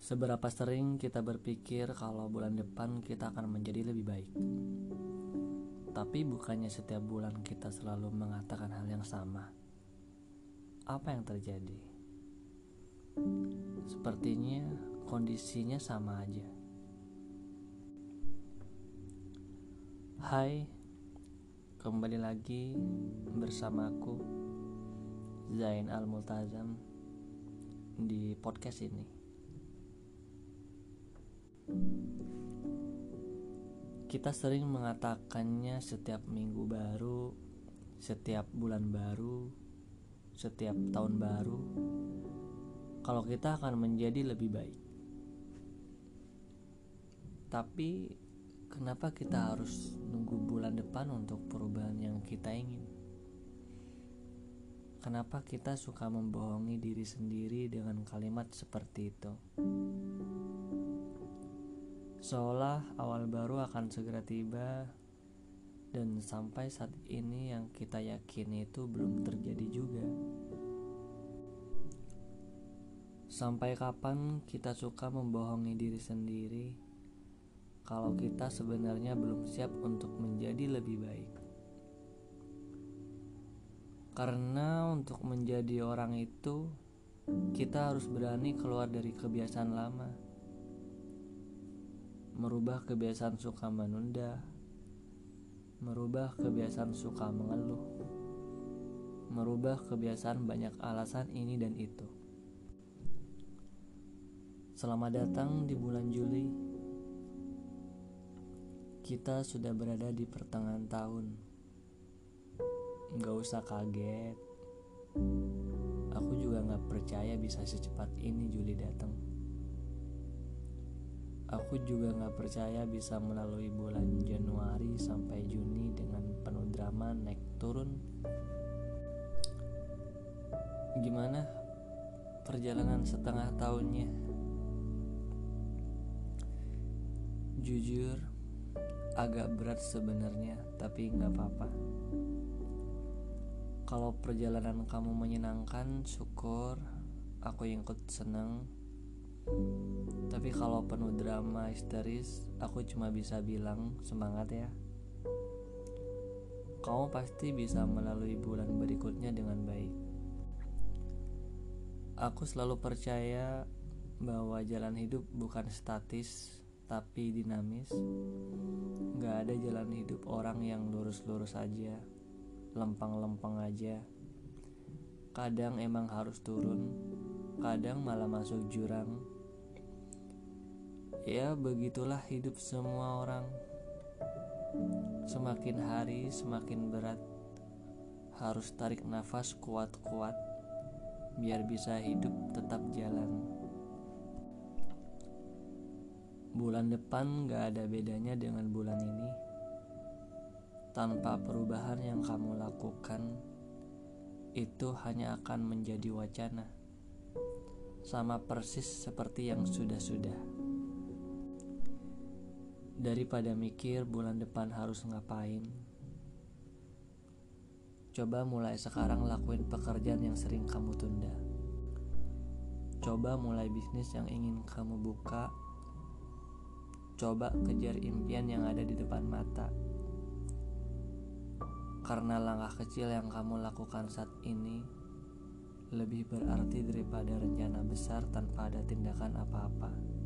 Seberapa sering kita berpikir kalau bulan depan kita akan menjadi lebih baik? Tapi bukannya setiap bulan kita selalu mengatakan hal yang sama. Apa yang terjadi? Sepertinya kondisinya sama aja. Hai, kembali lagi bersamaku Zain Al Multazam di podcast ini. Kita sering mengatakannya setiap minggu baru, setiap bulan baru, setiap tahun baru. Kalau kita akan menjadi lebih baik. Tapi kenapa kita harus nunggu bulan depan untuk perubahan yang kita ingin? Kenapa kita suka membohongi diri sendiri dengan kalimat seperti itu? Seolah awal baru akan segera tiba dan sampai saat ini yang kita yakini itu belum terjadi juga. Sampai kapan kita suka membohongi diri sendiri kalau kita sebenarnya belum siap untuk menjadi lebih baik? Karena untuk menjadi orang itu kita harus berani keluar dari kebiasaan lama merubah kebiasaan suka menunda, merubah kebiasaan suka mengeluh, merubah kebiasaan banyak alasan ini dan itu. Selamat datang di bulan Juli. Kita sudah berada di pertengahan tahun. Gak usah kaget. Aku juga gak percaya bisa secepat ini Juli datang. Aku juga gak percaya bisa melalui bulan Januari sampai Juni dengan penuh drama naik turun. Gimana perjalanan setengah tahunnya? Jujur, agak berat sebenarnya, tapi gak apa-apa. Kalau perjalanan kamu menyenangkan, syukur. Aku ikut senang tapi kalau penuh drama histeris, aku cuma bisa bilang semangat ya. Kamu pasti bisa melalui bulan berikutnya dengan baik. Aku selalu percaya bahwa jalan hidup bukan statis tapi dinamis. Gak ada jalan hidup orang yang lurus-lurus aja, lempang-lempang aja. Kadang emang harus turun, kadang malah masuk jurang Ya, begitulah hidup semua orang. Semakin hari semakin berat. Harus tarik nafas kuat-kuat biar bisa hidup tetap jalan. Bulan depan gak ada bedanya dengan bulan ini. Tanpa perubahan yang kamu lakukan, itu hanya akan menjadi wacana, sama persis seperti yang sudah-sudah. Daripada mikir bulan depan harus ngapain, coba mulai sekarang lakuin pekerjaan yang sering kamu tunda. Coba mulai bisnis yang ingin kamu buka. Coba kejar impian yang ada di depan mata. Karena langkah kecil yang kamu lakukan saat ini lebih berarti daripada rencana besar tanpa ada tindakan apa-apa.